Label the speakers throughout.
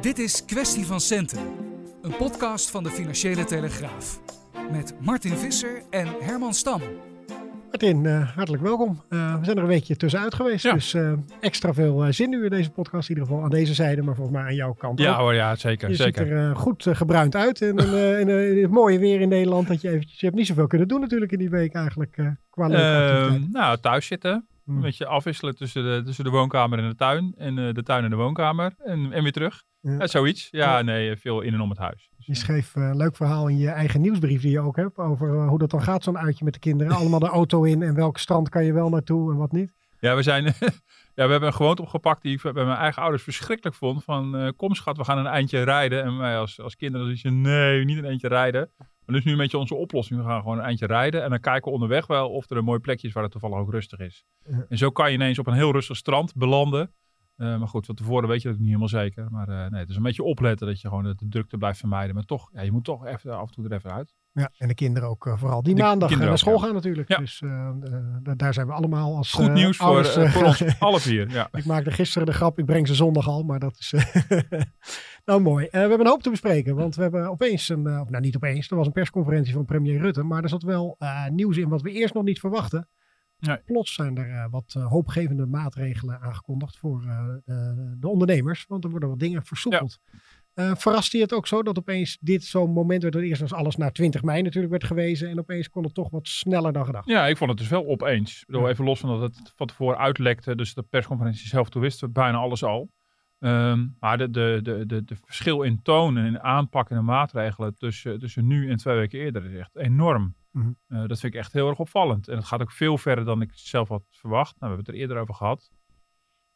Speaker 1: Dit is Kwestie van Centen, een podcast van de Financiële Telegraaf. Met Martin Visser en Herman Stam.
Speaker 2: Martin, uh, hartelijk welkom. Uh, we zijn er een weekje tussenuit geweest,
Speaker 3: Ja.
Speaker 2: dus uh, extra veel zin nu in deze podcast. In ieder geval aan deze zijde, maar volgens mij aan jouw kant
Speaker 3: Ja
Speaker 2: ook.
Speaker 3: hoor, ja, zeker.
Speaker 2: Je
Speaker 3: zeker.
Speaker 2: ziet er goed gebruind uit in, in, in, in het mooie weer in Nederland. Dat je, eventjes, je hebt niet zoveel kunnen doen natuurlijk in die week eigenlijk qua leuke.
Speaker 3: Ehm, nou, thuis zitten. Een beetje afwisselen tussen de, tussen de woonkamer en de tuin. En eh, de tuin en de woonkamer. En, en weer terug.
Speaker 2: Ja.
Speaker 3: Zoiets. Ja,
Speaker 2: Ja.
Speaker 3: nee, veel in en om het huis. Dus,
Speaker 2: Je
Speaker 3: eh,
Speaker 2: schreef eh, een leuk verhaal in je eigen nieuwsbrief die je ook hebt. Over eh, hoe dat dan gaat, zo'n uitje met de kinderen. Allemaal de auto in en welk strand kan je wel naartoe en wat niet.
Speaker 3: Ja, we zijn. ja, we hebben een gewoonte opgepakt die ik bij mijn eigen ouders verschrikkelijk vond. Van eh, kom schat, we gaan een eindje rijden. En wij als, als kinderen je nee, niet een eindje rijden. Maar dus nu een beetje onze oplossing. We gaan gewoon een eindje rijden. En dan kijken we onderweg wel of er een mooi plekje is waar het toevallig ook rustig is.
Speaker 2: Ja.
Speaker 3: En zo kan je ineens op een heel rustig strand belanden. Eh, maar goed, van tevoren weet je dat niet helemaal zeker. Maar eh, nee, het is een beetje opletten dat je gewoon de, de drukte blijft vermijden. Maar toch, ja, je moet toch even, af en toe er even uit.
Speaker 2: Ja, en de kinderen ook eh, vooral. Die
Speaker 3: De
Speaker 2: maandag
Speaker 3: kinderen
Speaker 2: naar
Speaker 3: ook,
Speaker 2: school
Speaker 3: ja.
Speaker 2: gaan natuurlijk.
Speaker 3: Ja.
Speaker 2: Dus eh, eh, da- daar zijn we allemaal als
Speaker 3: Goed
Speaker 2: eh,
Speaker 3: nieuws voor,
Speaker 2: ouders,
Speaker 3: eh,
Speaker 2: eh,
Speaker 3: voor ons alle vier. Ja.
Speaker 2: Ik maakte gisteren de grap, ik breng ze zondag al, maar dat is... eh, nou mooi. Eh, we hebben een hoop te bespreken, want we hebben opeens een... eh, of nou, niet opeens, er was een persconferentie van premier Rutte, maar er zat wel eh, nieuws in wat we eerst nog niet verwachten.
Speaker 3: Nee.
Speaker 2: Plots zijn er eh, wat eh, hoopgevende maatregelen aangekondigd voor eh, de, de ondernemers, want er worden wat dingen versoepeld. Eh verrast je het ook zo dat opeens dit zo'n moment werd? Dat eerst was alles naar 20 mei natuurlijk werd gewezen en opeens kon het toch wat sneller dan gedacht.
Speaker 3: Ja, ik vond het dus wel opeens. Ik bedoel,
Speaker 2: Ja.
Speaker 3: even los van dat het van tevoren uitlekte. Dus de persconferentie zelf, toen wisten we bijna alles al. Ehm, maar de, de, de, de, de verschil in toon en in aanpak en de maatregelen tussen, tussen nu en twee weken eerder is echt enorm.
Speaker 2: Mhm.
Speaker 3: Eh, dat vind ik echt heel erg opvallend. En het gaat ook veel verder dan ik zelf had verwacht. Nou, we hebben het er eerder over gehad.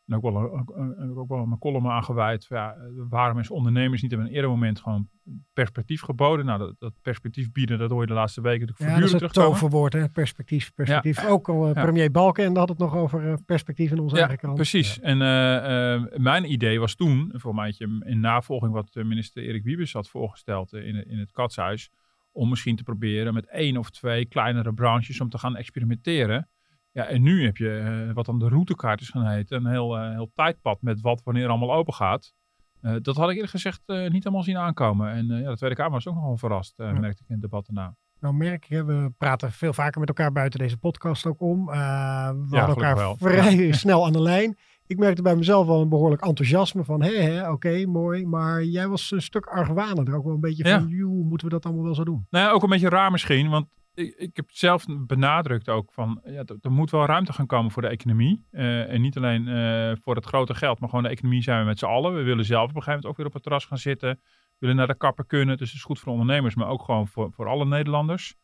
Speaker 3: En ook wel, een- ook, een- ook wel mijn column aangeweid. Ja, eh, waarom is ondernemers niet op een eerder moment gewoon perspectief geboden? Nou, dat, dat perspectief bieden, dat hoor je de laatste weken natuurlijk
Speaker 2: Ja, dat is
Speaker 3: voortdurend
Speaker 2: het
Speaker 3: terugkomen.
Speaker 2: toverwoord, hè? perspectief. perspectief.
Speaker 3: Ja.
Speaker 2: Ook al eh, premier Balken had het nog over eh, perspectief in onze eigen krant.
Speaker 3: Precies. En eh, eh, mijn idee was toen, voor mij in navolging wat eh, minister Erik Wiebes had voorgesteld eh, in, in het Katshuis, om misschien te proberen met één of twee kleinere branches om te gaan experimenteren. Ja, en nu heb je, eh, wat dan de routekaart is gaan heten, een heel, eh, heel tijdpad met wat wanneer allemaal open gaat. Eh, dat had ik eerlijk gezegd niet helemaal zien aankomen. En ja, de Tweede Kamer was ook nogal verrast,
Speaker 2: Ja.
Speaker 3: merkte ik in het debat daarna.
Speaker 2: Nou merk je, we praten veel vaker met elkaar buiten deze podcast ook om. We hadden
Speaker 3: gelukkig
Speaker 2: elkaar
Speaker 3: wel.
Speaker 2: vrij snel aan de lijn. Ik merkte bij mezelf wel een behoorlijk enthousiasme van, hé, hé, oké, mooi. Maar jij was een stuk argwanender. Ook wel een beetje
Speaker 3: Ja.
Speaker 2: van, joh, moeten we dat allemaal wel zo doen?
Speaker 3: Nou ja, ook een beetje raar misschien, want ik, ik heb zelf benadrukt ook van, ja, er, er moet wel ruimte gaan komen voor de economie. Eh, en niet alleen eh, voor het grote geld, maar gewoon de economie zijn we met z'n allen. We willen zelf op een gegeven moment ook weer op het terras gaan zitten. We willen naar de kapper kunnen, dus het is goed voor ondernemers, maar ook gewoon voor, voor alle Nederlanders.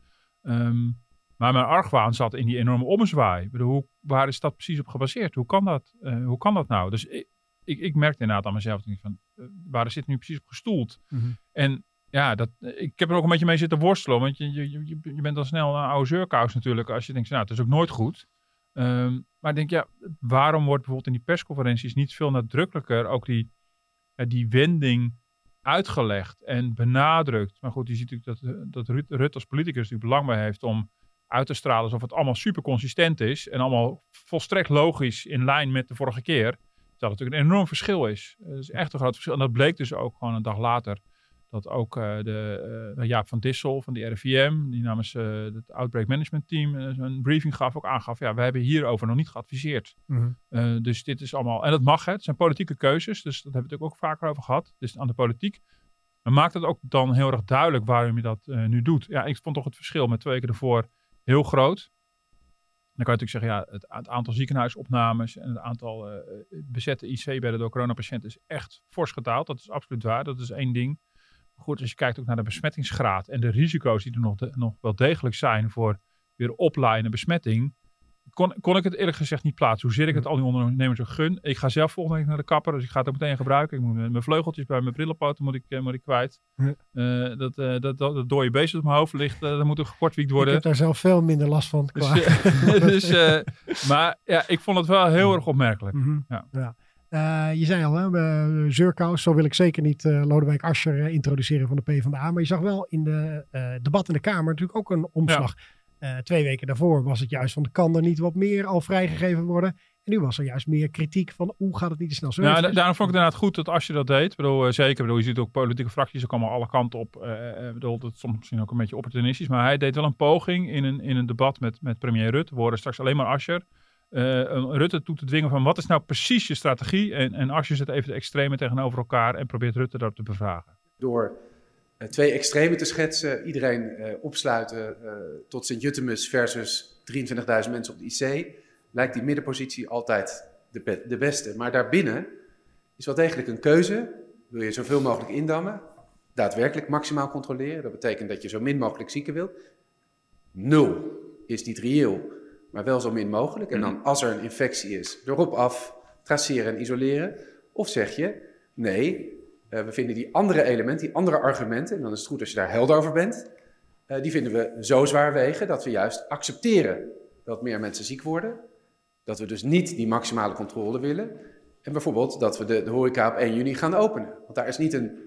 Speaker 3: Ehm, maar mijn argwaan zat in die enorme ommezwaai. Ik bedoel, hoe, waar is dat precies op gebaseerd? Hoe kan dat, eh, hoe kan dat nou? Dus ik, ik, ik merkte inderdaad aan mezelf van, waar zit nu precies op gestoeld? En ja, dat, ik heb er ook een beetje mee zitten worstelen. Want je, je, je, bent dan snel een oude zeurkous natuurlijk. Als je denkt, nou, het is ook nooit goed. Ehm, maar ik denk, ja, waarom wordt bijvoorbeeld in die persconferenties niet veel nadrukkelijker ook die, ja, die wending uitgelegd en benadrukt? Maar goed, je ziet natuurlijk dat, dat Rutte, Rutte als politicus natuurlijk belang bij heeft om uit te stralen alsof het allemaal super consistent is. En allemaal volstrekt logisch in lijn met de vorige keer. Terwijl het natuurlijk een enorm verschil is. Het is echt een groot verschil. En dat bleek dus ook gewoon een dag later dat ook uh, de, uh, Jaap van Dissel van de RIVM, die namens uh, het Outbreak Management Team een briefing gaf, ook aangaf, ja, we hebben hierover nog niet geadviseerd.
Speaker 2: Mm
Speaker 3: -hmm. dus dit is allemaal, en dat mag, hè, het zijn politieke keuzes, dus dat hebben we het ook vaker over gehad, dus aan de politiek. Maar maakt het ook dan heel erg duidelijk waarom je dat nu doet? Ja, ik vond toch het verschil met twee weken ervoor heel groot. Dan kan je natuurlijk zeggen, ja, het, het aantal ziekenhuisopnames en het aantal bezette IC-bedden door coronapatiënten is echt fors gedaald. Dat is absoluut waar, dat is één ding goed, als je kijkt ook naar de besmettingsgraad en de risico's die er nog, de, nog wel degelijk zijn voor weer oplaaiende besmetting. kon, kon ik het eerlijk gezegd niet plaatsen. Hoezeer ik het al die ondernemers ook gun. Ik ga zelf volgende week naar de kapper, dus ik ga het ook meteen gebruiken. Ik moet mijn vleugeltjes bij mijn brillenpoten moet ik, eh, moet ik kwijt.
Speaker 2: Ja.
Speaker 3: Eh, dat, eh, dat, dat, dat dode beest op mijn hoofd ligt, eh, dat moet ook gekortwiekt
Speaker 2: Ik
Speaker 3: worden.
Speaker 2: heb daar zelf veel minder last van.
Speaker 3: Dus,
Speaker 2: Qua...
Speaker 3: dus, eh, maar ja, ik vond het wel heel erg opmerkelijk.
Speaker 2: Mhm.
Speaker 3: Ja.
Speaker 2: Eh, je zei al, hè, uh, Zeurkous, zo wil ik zeker niet eh, Lodewijk Asscher eh, introduceren van de PvdA. Maar je zag wel in de debat in de Kamer natuurlijk ook een omslag. Twee weken daarvoor was het juist van kan er niet wat meer al vrijgegeven worden. En nu was er juist meer kritiek van hoe gaat het niet te snel.
Speaker 3: Nou, da- daarom vond ik het inderdaad goed dat als je dat deed. Ik bedoel, zeker, bedoel, je ziet ook politieke fracties ook allemaal alle kanten op. ik bedoel, dat is soms misschien ook een beetje opportunistisch. Maar hij deed wel een poging in een, in een debat met, met premier Rutte. We horen straks alleen maar Asscher. Eh, Rutte toe te dwingen van wat is nou precies je strategie? En, en Asscher zet even de extreme tegenover elkaar en probeert Rutte daarop te bevragen.
Speaker 4: door eh, twee extremen te schetsen. Iedereen eh, opsluiten tot Sint-Jutemus versus 23.000 mensen op de IC. Lijkt die middenpositie altijd de, de beste. Maar daarbinnen is wel degelijk een keuze. Wil je zoveel mogelijk indammen? Daadwerkelijk maximaal controleren. Dat betekent dat je zo min mogelijk zieken wilt. Nul is niet reëel, maar wel zo min mogelijk. En dan als er een infectie is, erop af, traceren en isoleren. Of zeg je, nee, eh, we vinden die andere elementen, die andere argumenten, en dan is het goed als je daar helder over bent, eh, die vinden we zo zwaar wegen dat we juist accepteren dat meer mensen ziek worden. Dat we dus niet die maximale controle willen. En bijvoorbeeld dat we de, de horeca op 1 juni gaan openen. Want daar is niet een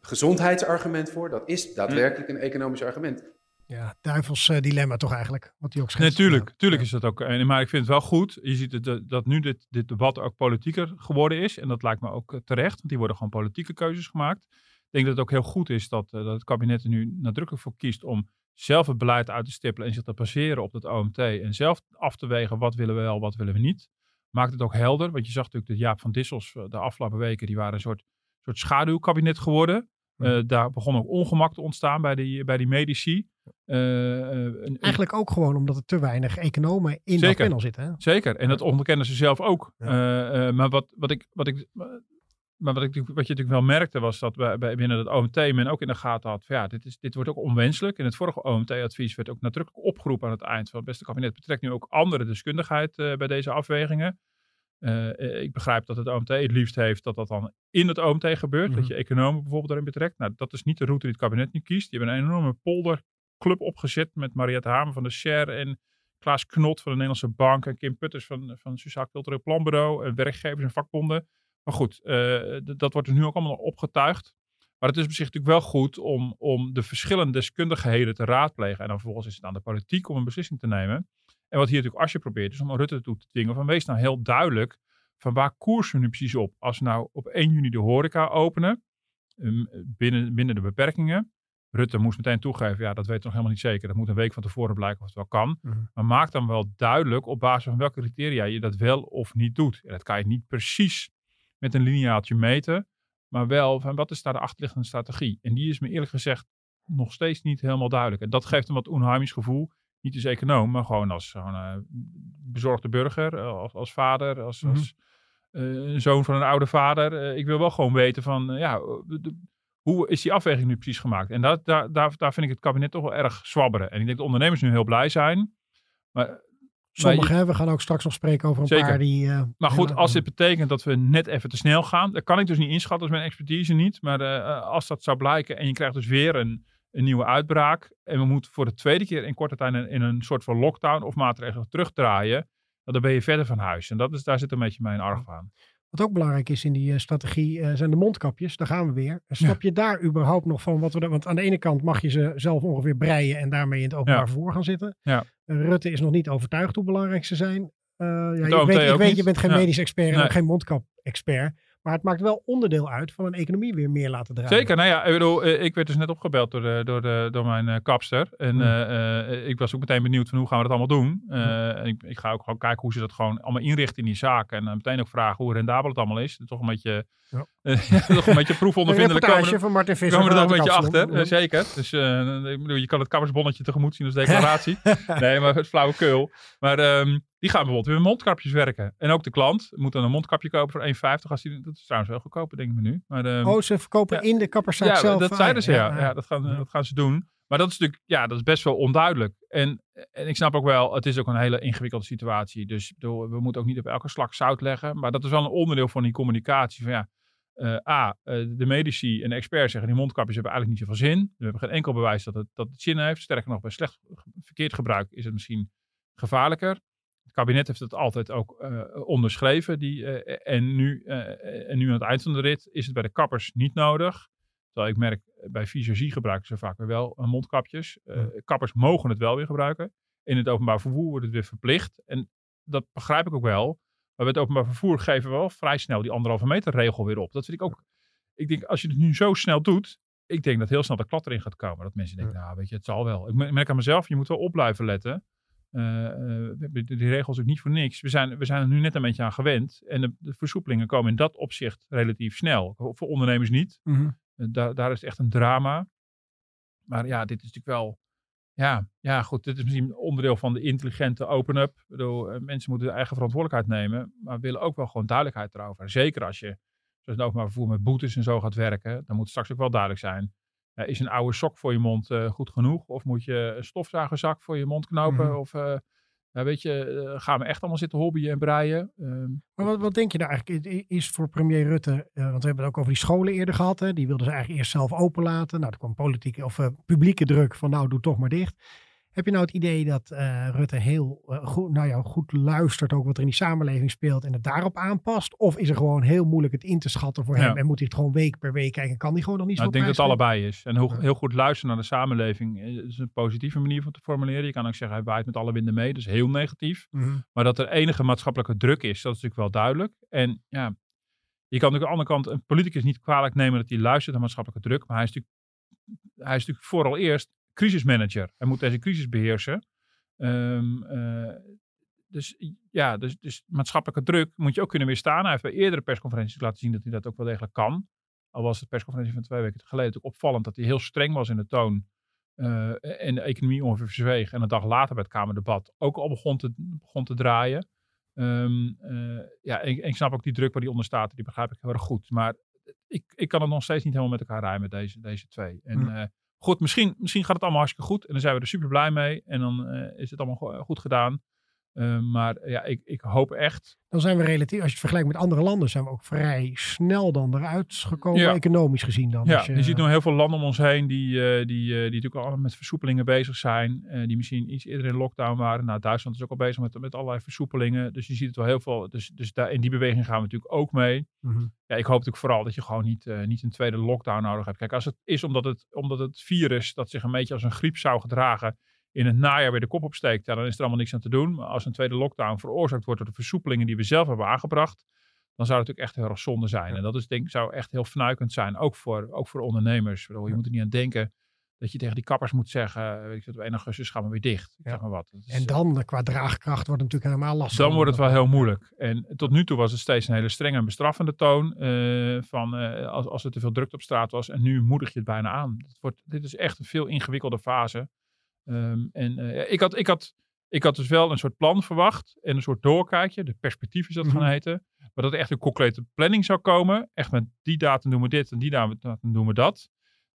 Speaker 4: gezondheidsargument voor, dat is daadwerkelijk een economisch argument.
Speaker 2: Ja, duivels eh, dilemma toch eigenlijk. Wat hij ook schetst.
Speaker 3: Natuurlijk,
Speaker 2: Ja.
Speaker 3: tuurlijk
Speaker 2: Ja.
Speaker 3: is dat ook. En, maar ik vind het wel goed. Je ziet het, dat, dat nu dit, dit debat ook politieker geworden is. En dat lijkt me ook eh, terecht, want die worden gewoon politieke keuzes gemaakt. Ik denk dat het ook heel goed is dat, eh, dat het kabinet er nu nadrukkelijk voor kiest om zelf het beleid uit te stippelen en zich te baseren op dat OMT. En zelf af te wegen wat willen we wel, wat willen we niet. Maakt het ook helder, want je zag natuurlijk dat Jaap van Dissels eh, de afgelopen weken, die waren een soort, soort schaduwkabinet geworden. Eh, daar begon ook ongemak te ontstaan bij die, bij die medici. Eh, eh, een-
Speaker 2: Eigenlijk ook gewoon omdat er te weinig economen in dat
Speaker 3: Zeker.
Speaker 2: panel zitten. Hè?
Speaker 3: Zeker, en dat onderkennen ze zelf ook.
Speaker 2: Ja.
Speaker 3: Maar wat, wat, ik, wat, ik, maar wat, ik, wat je natuurlijk wel merkte was dat bij, bij, binnen het OMT men ook in de gaten had van ja, dit, is, dit wordt ook onwenselijk. In het vorige OMT-advies werd ook nadrukkelijk opgeroepen aan het eind van het beste kabinet betrekt nu ook andere deskundigheid bij deze afwegingen. Eh, ik begrijp dat het OMT het liefst heeft dat dat dan in het OMT gebeurt.
Speaker 2: Mhm.
Speaker 3: Dat je economen bijvoorbeeld daarin betrekt. Nou, dat is niet de route die het kabinet nu kiest. Die hebben een enorme polderclub opgezet met Mariette Hamer van de SHARE en Klaas Knot van de Nederlandse Bank en Kim Putters van, van het Sociaal Cultureel Planbureau, en werkgevers en vakbonden. Maar goed, eh, dat wordt er nu ook allemaal opgetuigd. Maar het is op zich natuurlijk wel goed om, om de verschillende deskundigheden te raadplegen. En dan vervolgens is het aan de politiek om een beslissing te nemen. En wat hier natuurlijk Asje probeert, is om Rutte toe te dwingen van wees nou heel duidelijk van waar koersen we nu precies op. Als we nou op 1 juni de horeca openen, ehm, binnen, binnen de beperkingen. Rutte moest meteen toegeven, ja, dat weten we nog helemaal niet zeker. Dat moet een week van tevoren blijken of het wel kan.
Speaker 2: Mhm.
Speaker 3: Maar maak dan wel duidelijk op basis van welke criteria je dat wel of niet doet. En dat kan je niet precies met een lineaaltje meten, maar wel van wat is daar de achterliggende strategie. En die is me eerlijk gezegd nog steeds niet helemaal duidelijk. En dat geeft een wat onheimisch gevoel. Niet als econoom, maar gewoon als gewoon, eh, bezorgde burger, eh, als, als vader, als, als een zoon van een oude vader. Ik wil wel gewoon weten van, ja, de- hoe is die afweging nu precies gemaakt? En dat, daar, daar, daar vind ik het kabinet toch wel erg zwabberen. En ik denk dat ondernemers nu heel blij zijn. Maar,
Speaker 2: Sommigen, hè, we gaan ook straks nog spreken over een
Speaker 3: Zeker.
Speaker 2: paar die...
Speaker 3: maar goed, als dit betekent dat we net even te snel gaan, dat kan ik dus niet inschatten, dat is mijn expertise niet. Maar als dat zou blijken en je krijgt dus weer een, een nieuwe uitbraak en we moeten voor de tweede keer in korte tijd in, in een soort van lockdown of maatregelen terugdraaien, dan ben je verder van huis. En dat is, daar zit een beetje mijn argwaan.
Speaker 2: Wat ook belangrijk is in die eh, strategie eh, zijn de mondkapjes. Daar gaan we weer. Snap je daar überhaupt nog van? Wat we, want aan de ene kant mag je ze zelf ongeveer breien en daarmee in het openbaar
Speaker 3: Ja.
Speaker 2: vervoer gaan zitten.
Speaker 3: Ja.
Speaker 2: Eh, Rutte is nog niet overtuigd hoe belangrijk ze zijn. Ja, ik weet, ik weet je bent geen medisch expert en
Speaker 3: Nee.
Speaker 2: ook geen mondkap-expert. Maar het maakt wel onderdeel uit van een economie weer meer laten draaien.
Speaker 3: Zeker, nou ja, ik bedoel, eh, ik werd dus net opgebeld door, de, door, de, door mijn eh, kapster. En
Speaker 2: Ja.
Speaker 3: eh, ik was ook meteen benieuwd van hoe gaan we dat allemaal doen. En ik, ik ga ook gewoon kijken hoe ze dat gewoon allemaal inrichten in die zaken. En meteen ook vragen hoe rendabel het allemaal is. Toch een beetje,
Speaker 2: Ja.
Speaker 3: toch een beetje
Speaker 2: Een
Speaker 3: proefondervindelijk komen.
Speaker 2: reportage van Martin
Speaker 3: We
Speaker 2: Visser.
Speaker 3: komen er nog een beetje achter, zeker. Dus ik bedoel, je kan het kappersbonnetje tegemoet zien als declaratie. nee, maar het flauwekul. Maar ehm, die gaan bijvoorbeeld weer mondkapjes werken. En ook de klant moet dan een mondkapje kopen voor 1,50. Als die, dat is trouwens wel goedkoper, denk ik me nu. Maar, ehm,
Speaker 2: Oh, ze verkopen
Speaker 3: Ja.
Speaker 2: in de kapperszaak
Speaker 3: ja,
Speaker 2: zelf.
Speaker 3: dat
Speaker 2: Ah,
Speaker 3: zeiden ze, ja. ja. dat, gaan,
Speaker 2: Ja.
Speaker 3: dat gaan ze doen. Maar dat is natuurlijk, ja, dat is best wel onduidelijk. En, en ik snap ook wel, het is ook een hele ingewikkelde situatie. Dus we moeten ook niet op elke slag zout leggen. Maar dat is wel een onderdeel van die communicatie. Van ja, eh, A, eh, de medici en de experts zeggen die mondkapjes hebben eigenlijk niet zoveel zin. We hebben geen enkel bewijs dat het, dat het zin heeft. Sterker nog, bij slecht verkeerd gebruik is het misschien gevaarlijker. Het kabinet heeft het altijd ook eh, onderschreven. Die, en, nu, en nu aan het eind van de rit is het bij de kappers niet nodig. Terwijl ik merk, bij visagie gebruiken ze vaak weer wel mondkapjes. Kappers mogen het wel weer gebruiken. In het openbaar vervoer wordt het weer verplicht. En dat begrijp ik ook wel. Maar met openbaar vervoer geven we wel vrij snel die anderhalve meter regel weer op. Dat vind ik ook. Ik denk, als je het nu zo snel doet. Ik denk dat heel snel de klat erin gaat komen. Dat mensen denken, nou weet je, het zal wel. Ik merk aan mezelf, je moet wel op blijven letten. Uh, die regels ook niet voor niks. We zijn, we zijn er nu net een beetje aan gewend. En de, de versoepelingen komen in dat opzicht relatief snel. Voor ondernemers niet.
Speaker 2: Mhm.
Speaker 3: Eh, daar, daar is het echt een drama. Maar ja, dit is natuurlijk wel ja, ja, goed. Dit is misschien onderdeel van de intelligente open-up. Mensen moeten eigen verantwoordelijkheid nemen, maar willen ook wel gewoon duidelijkheid erover. Zeker als je, zoals het openbaar vervoer met boetes en zo gaat werken, dan moet straks ook wel duidelijk zijn. Is een oude sok voor je mond uh, goed genoeg? Of moet je een stofzuigerzak voor je mond knopen?
Speaker 2: Mhm.
Speaker 3: Of uh, weet je, uh, gaan we echt allemaal zitten hobbyen en breien? Ehm,
Speaker 2: maar wat, wat denk je nou eigenlijk? Is voor premier Rutte, want we hebben het ook over die scholen eerder gehad. Hè? Die wilden ze eigenlijk eerst zelf openlaten. Nou, er kwam politieke of publieke druk van nou, doe toch maar dicht. Heb je nou het idee dat uh, Rutte heel uh, goed, nou ja, goed luistert ook wat er in die samenleving speelt en het daarop aanpast? Of is er gewoon heel moeilijk het in te schatten voor hem en moet hij het gewoon week per week kijken? Kan hij gewoon nog niet
Speaker 3: nou,
Speaker 2: zo
Speaker 3: Ik denk dat het allebei is. En heel, heel goed luisteren naar de samenleving is een positieve manier van te formuleren. Je kan ook zeggen, hij waait met alle winden mee. Dat is heel negatief.
Speaker 2: Mm -hmm.
Speaker 3: Maar dat er enige maatschappelijke druk is, dat is natuurlijk wel duidelijk. En ja, je kan natuurlijk aan de andere kant een politicus niet kwalijk nemen dat hij luistert naar maatschappelijke druk. Maar hij is natuurlijk, hij is natuurlijk vooral eerst crisismanager. Hij moet deze crisis beheersen. Um, uh, dus ja, dus, dus, maatschappelijke druk moet je ook kunnen weerstaan. Hij heeft bij eerdere persconferenties laten zien dat hij dat ook wel degelijk kan. Al was de persconferentie van twee weken geleden natuurlijk opvallend dat hij heel streng was in de toon. Uh, en de economie ongeveer verzweeg. En een dag later bij het Kamerdebat ook al begon te, begon te draaien. Um, uh, ja, en, en ik snap ook die druk waar die onder staat. Die begrijp ik heel erg goed. Maar ik, ik kan het nog steeds niet helemaal met elkaar rijmen, deze, deze twee. En uh, goed, misschien, misschien gaat het allemaal hartstikke goed. En dan zijn we er super blij mee. En dan uh, is het allemaal go goed gedaan. Uh, maar ja, ik, ik hoop echt.
Speaker 2: Dan zijn we relatief, als je het vergelijkt met andere landen, zijn we ook vrij snel dan eruit gekomen, ja. economisch gezien dan.
Speaker 3: Ja,
Speaker 2: je,
Speaker 3: je, ziet nu heel veel landen om ons heen die, uh, die, uh, die natuurlijk al met versoepelingen bezig zijn. Die misschien iets eerder in lockdown waren. Nou, Duitsland is ook al bezig met, met allerlei versoepelingen. Dus je ziet het wel heel veel. Dus, dus daar, in die beweging gaan we natuurlijk ook mee.
Speaker 2: Mm -hmm.
Speaker 3: Ja, ik hoop natuurlijk vooral dat je gewoon niet, niet een tweede lockdown nodig hebt. Kijk, als het is omdat het, omdat het virus dat zich een beetje als een griep zou gedragen in het najaar weer de kop opsteekt, ja, dan is er allemaal niks aan te doen. Maar als een tweede lockdown veroorzaakt wordt door de versoepelingen die we zelf hebben aangebracht, dan zou het natuurlijk echt heel erg zonde zijn. Ja. En dat is, denk zou echt heel fnuikend zijn, ook voor, ook voor ondernemers. Je moet er niet aan denken dat je tegen die kappers moet zeggen, weet ik, op 1 augustus gaan we weer dicht.
Speaker 2: Ja.
Speaker 3: zeg maar wat.
Speaker 2: Is, en dan, qua draagkracht, wordt het natuurlijk helemaal lastig.
Speaker 3: Dan wordt het wel heel moeilijk. En tot nu toe was het steeds een hele strenge en bestraffende toon. Uh, van uh, als, als er te veel druk op straat was. En nu moedig je het bijna aan. Het wordt, dit is echt een veel ingewikkelde fase. Um, en uh, ik, had, ik, had, ik had dus wel een soort plan verwacht en een soort doorkijkje, de perspectief is dat mm -hmm. gaan heten, maar dat er echt een concrete planning zou komen. Echt met die datum doen we dit en die datum doen we dat.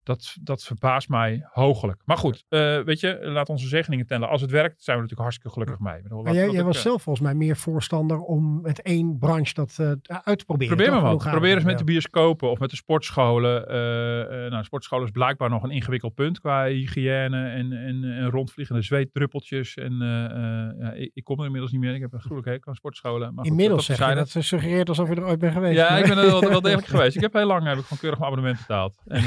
Speaker 3: Dat, dat verbaast mij hoogelijk. Maar goed, uh, weet je, laat onze zegeningen tellen. Als het werkt, zijn we natuurlijk hartstikke gelukkig mee. Bedoel,
Speaker 2: maar jij, jij was zelf volgens mij meer voorstander om met één branche dat uh, uit te proberen.
Speaker 3: Probeer maar wat. Probeer eens met de bioscopen of met de sportscholen. Uh, nou, sportscholen is blijkbaar nog een ingewikkeld punt qua hygiëne en, en, en rondvliegende zweetdruppeltjes. En ja, ik, ik, kom er inmiddels niet meer. Ik heb een gruwelijk hekel aan sportscholen. Maar
Speaker 2: inmiddels goed, dat ze suggereert alsof je er ooit bent geweest.
Speaker 3: Ja, ik ben er wel, wel degelijk geweest. Ik heb heel lang heb ik gewoon keurig mijn abonnement betaald. En,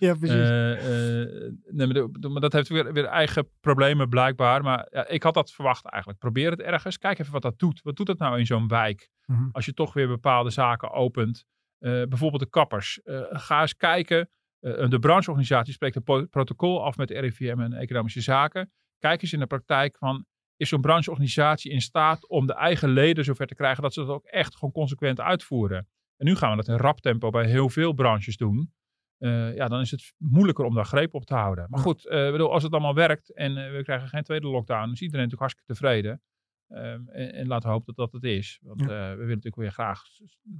Speaker 2: ja, precies.
Speaker 3: Uh, uh, nee, maar, maar, dat heeft weer, weer eigen problemen blijkbaar. Maar ja, ik had dat verwacht eigenlijk. Probeer het ergens. Kijk even wat dat doet. Wat doet dat nou in zo'n wijk?
Speaker 2: Mm -hmm.
Speaker 3: Als je toch weer bepaalde zaken opent. Uh, bijvoorbeeld de kappers. ga eens kijken. de brancheorganisatie spreekt een protocol af met RIVM en Economische Zaken. Kijk eens in de praktijk van... Is zo'n brancheorganisatie in staat om de eigen leden zover te krijgen... dat ze dat ook echt gewoon consequent uitvoeren? En nu gaan we dat in rap tempo bij heel veel branches doen... Uh, ja, dan is het moeilijker om daar greep op te houden. Maar goed, uh, bedoel, als het allemaal werkt en uh, we krijgen geen tweede lockdown, is iedereen natuurlijk hartstikke tevreden. Ehm, en, en laten we hopen dat dat het is. Want
Speaker 2: Ja.
Speaker 3: eh, we willen natuurlijk weer graag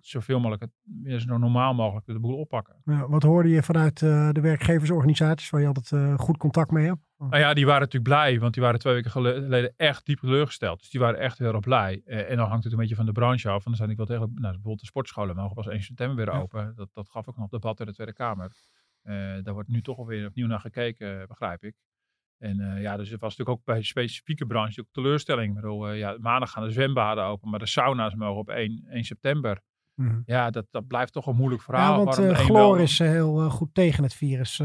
Speaker 3: zoveel mogelijk, het, weer zo normaal mogelijk de boel oppakken.
Speaker 2: Ja, wat hoorde je vanuit eh, de werkgeversorganisaties waar je altijd eh, goed contact mee hebt?
Speaker 3: Nou ja, die waren natuurlijk blij, want die waren twee weken gele- geleden echt diep teleurgesteld. Dus die waren echt heel erg blij. En dan hangt het een beetje van de branche af. En dan zijn ik wel tegen, nou, bijvoorbeeld de sportscholen mogen pas 1 september weer
Speaker 2: Ja.
Speaker 3: open. Dat, dat gaf ook nog debat in de Tweede Kamer. Daar wordt nu toch alweer opnieuw naar gekeken, begrijp ik. En eh, ja, dus het was natuurlijk ook bij specifieke branches ook teleurstelling. Ik bedoel, eh, ja, maandag gaan de zwembaden open, maar de sauna's mogen op 1, 1 september.
Speaker 2: Mhm.
Speaker 3: Ja, dat, dat blijft toch een moeilijk verhaal.
Speaker 2: Ja, want
Speaker 3: de
Speaker 2: chloor
Speaker 3: wel-
Speaker 2: is heel goed tegen het virus.